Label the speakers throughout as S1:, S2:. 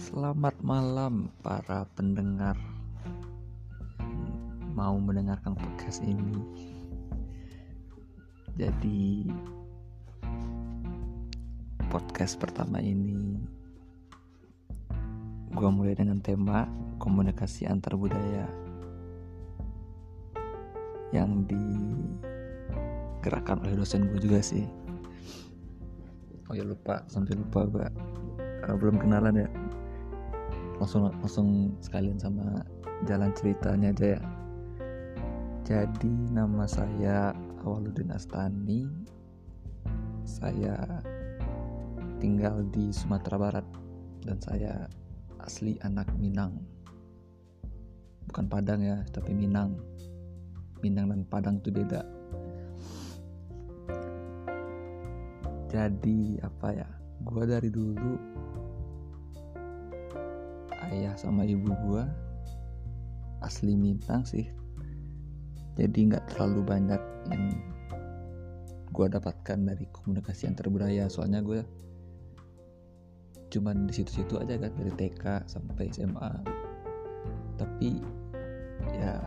S1: Selamat malam para pendengar mau mendengarkan podcast ini. Jadi podcast pertama ini gua mulai dengan tema komunikasi antar budaya yang digerakkan oleh dosen gue juga sih. Oh ya lupa sampai lupa gue uh, belum kenalan ya langsung langsung sekalian sama jalan ceritanya aja ya. Jadi nama saya Awaludin Astani. Saya tinggal di Sumatera Barat dan saya asli anak Minang. Bukan Padang ya tapi Minang. Minang dan Padang itu beda. Jadi apa ya? Gua dari dulu ayah sama ibu gue asli Minang sih. Jadi nggak terlalu banyak yang gue dapatkan dari komunikasi antar budaya. Soalnya gue cuman di situ-situ aja kan dari TK sampai SMA tapi ya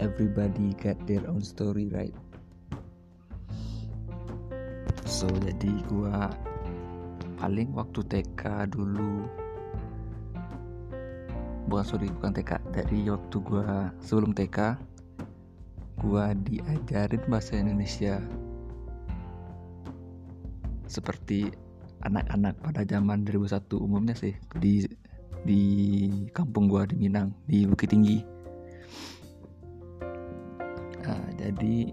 S1: everybody get their own story right? So jadi gue paling waktu TK dulu bukan sorry bukan TK dari waktu gua sebelum TK gua diajarin bahasa Indonesia seperti anak-anak pada zaman 2001 umumnya sih di di kampung gua di Minang di Bukit Tinggi. Nah, jadi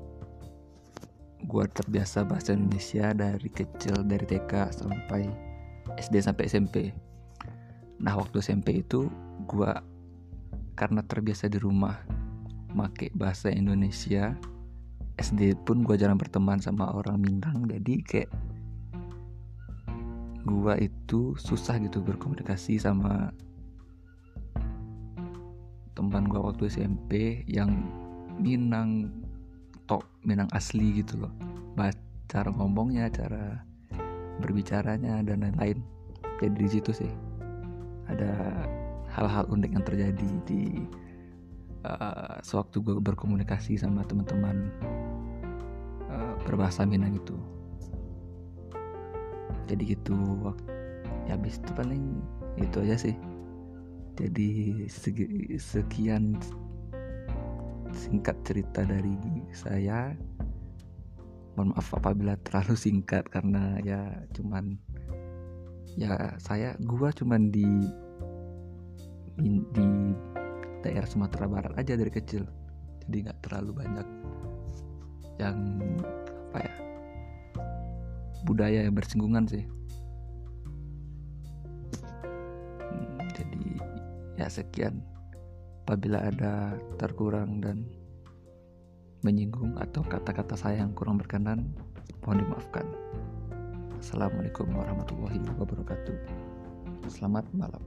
S1: gua terbiasa bahasa Indonesia dari kecil dari TK sampai SD sampai SMP nah waktu SMP itu gue karena terbiasa di rumah make bahasa Indonesia SD pun gue jarang berteman sama orang Minang jadi kayak gue itu susah gitu berkomunikasi sama teman gue waktu SMP yang Minang tok Minang asli gitu loh. Cara ngomongnya cara berbicaranya dan lain-lain. Jadi di situ sih ada hal-hal unik yang terjadi di uh, sewaktu gue berkomunikasi sama teman-teman uh, berbahasa Minang itu. Jadi gitu ya habis itu paling itu aja sih. Jadi segi, sekian singkat cerita dari saya. Mohon maaf apabila terlalu singkat karena ya cuman ya saya gua cuman di daerah Sumatera Barat aja dari kecil. Jadi nggak terlalu banyak yang apa ya budaya yang bersinggungan sih. Hmm, jadi ya sekian. Apabila ada terkurang dan menyinggung atau kata-kata saya yang kurang berkenan mohon dimaafkan. Assalamualaikum warahmatullahi wabarakatuh. Selamat malam.